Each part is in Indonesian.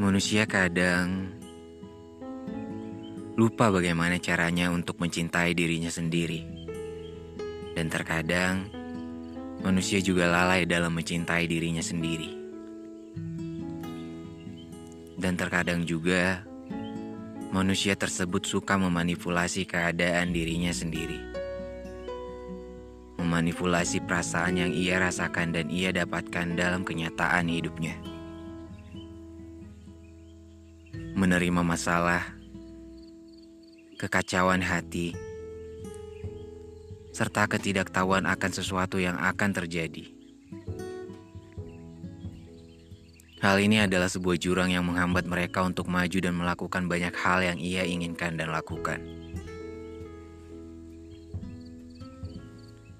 Manusia kadang lupa bagaimana caranya untuk mencintai dirinya sendiri, dan terkadang manusia juga lalai dalam mencintai dirinya sendiri, dan terkadang juga manusia tersebut suka memanipulasi keadaan dirinya sendiri, memanipulasi perasaan yang ia rasakan dan ia dapatkan dalam kenyataan hidupnya. Menerima masalah, kekacauan hati, serta ketidaktahuan akan sesuatu yang akan terjadi. Hal ini adalah sebuah jurang yang menghambat mereka untuk maju dan melakukan banyak hal yang ia inginkan dan lakukan.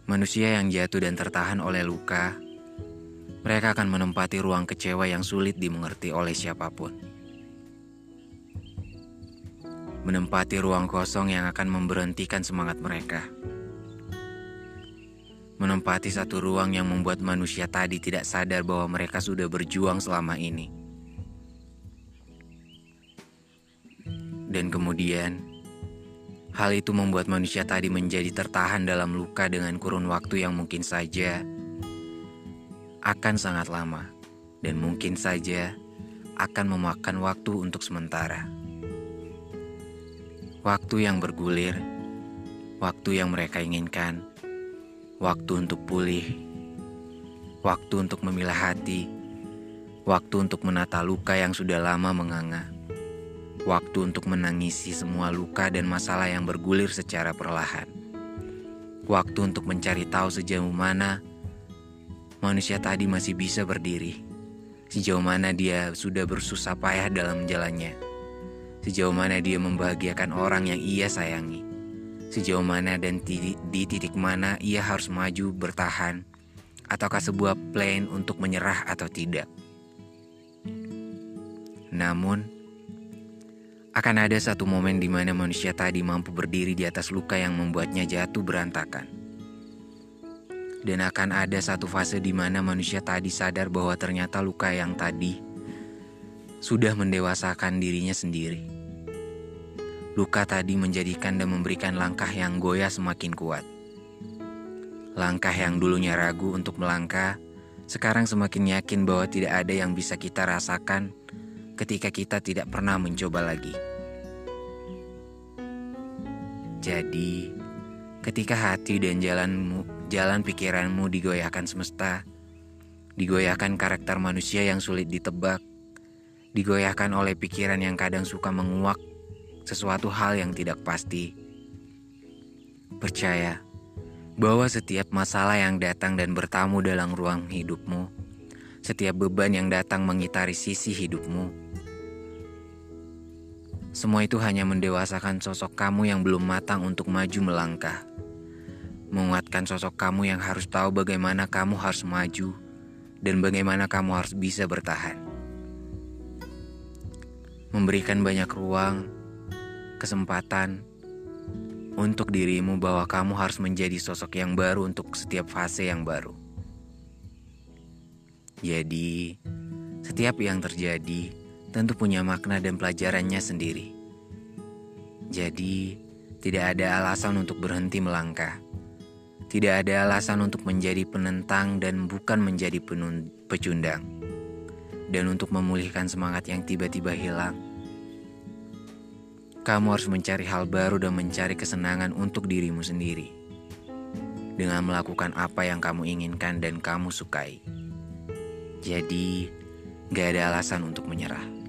Manusia yang jatuh dan tertahan oleh luka, mereka akan menempati ruang kecewa yang sulit dimengerti oleh siapa pun menempati ruang kosong yang akan memberhentikan semangat mereka. Menempati satu ruang yang membuat manusia tadi tidak sadar bahwa mereka sudah berjuang selama ini. Dan kemudian, hal itu membuat manusia tadi menjadi tertahan dalam luka dengan kurun waktu yang mungkin saja akan sangat lama dan mungkin saja akan memakan waktu untuk sementara. Waktu yang bergulir, waktu yang mereka inginkan, waktu untuk pulih, waktu untuk memilah hati, waktu untuk menata luka yang sudah lama menganga, waktu untuk menangisi semua luka dan masalah yang bergulir secara perlahan, waktu untuk mencari tahu sejauh mana manusia tadi masih bisa berdiri, sejauh mana dia sudah bersusah payah dalam jalannya Sejauh mana dia membahagiakan orang yang ia sayangi. Sejauh mana dan di, titik mana ia harus maju bertahan. Ataukah sebuah plan untuk menyerah atau tidak. Namun, akan ada satu momen di mana manusia tadi mampu berdiri di atas luka yang membuatnya jatuh berantakan. Dan akan ada satu fase di mana manusia tadi sadar bahwa ternyata luka yang tadi sudah mendewasakan dirinya sendiri. Luka tadi menjadikan dan memberikan langkah yang goyah semakin kuat. Langkah yang dulunya ragu untuk melangkah, sekarang semakin yakin bahwa tidak ada yang bisa kita rasakan ketika kita tidak pernah mencoba lagi. Jadi, ketika hati dan jalanmu, jalan pikiranmu digoyahkan semesta, digoyahkan karakter manusia yang sulit ditebak, digoyahkan oleh pikiran yang kadang suka menguak sesuatu hal yang tidak pasti. Percaya bahwa setiap masalah yang datang dan bertamu dalam ruang hidupmu, setiap beban yang datang mengitari sisi hidupmu, semua itu hanya mendewasakan sosok kamu yang belum matang untuk maju melangkah. Menguatkan sosok kamu yang harus tahu bagaimana kamu harus maju dan bagaimana kamu harus bisa bertahan memberikan banyak ruang, kesempatan untuk dirimu bahwa kamu harus menjadi sosok yang baru untuk setiap fase yang baru. Jadi, setiap yang terjadi tentu punya makna dan pelajarannya sendiri. Jadi, tidak ada alasan untuk berhenti melangkah. Tidak ada alasan untuk menjadi penentang dan bukan menjadi penun pecundang. Dan untuk memulihkan semangat yang tiba-tiba hilang, kamu harus mencari hal baru dan mencari kesenangan untuk dirimu sendiri. Dengan melakukan apa yang kamu inginkan dan kamu sukai. Jadi, gak ada alasan untuk menyerah.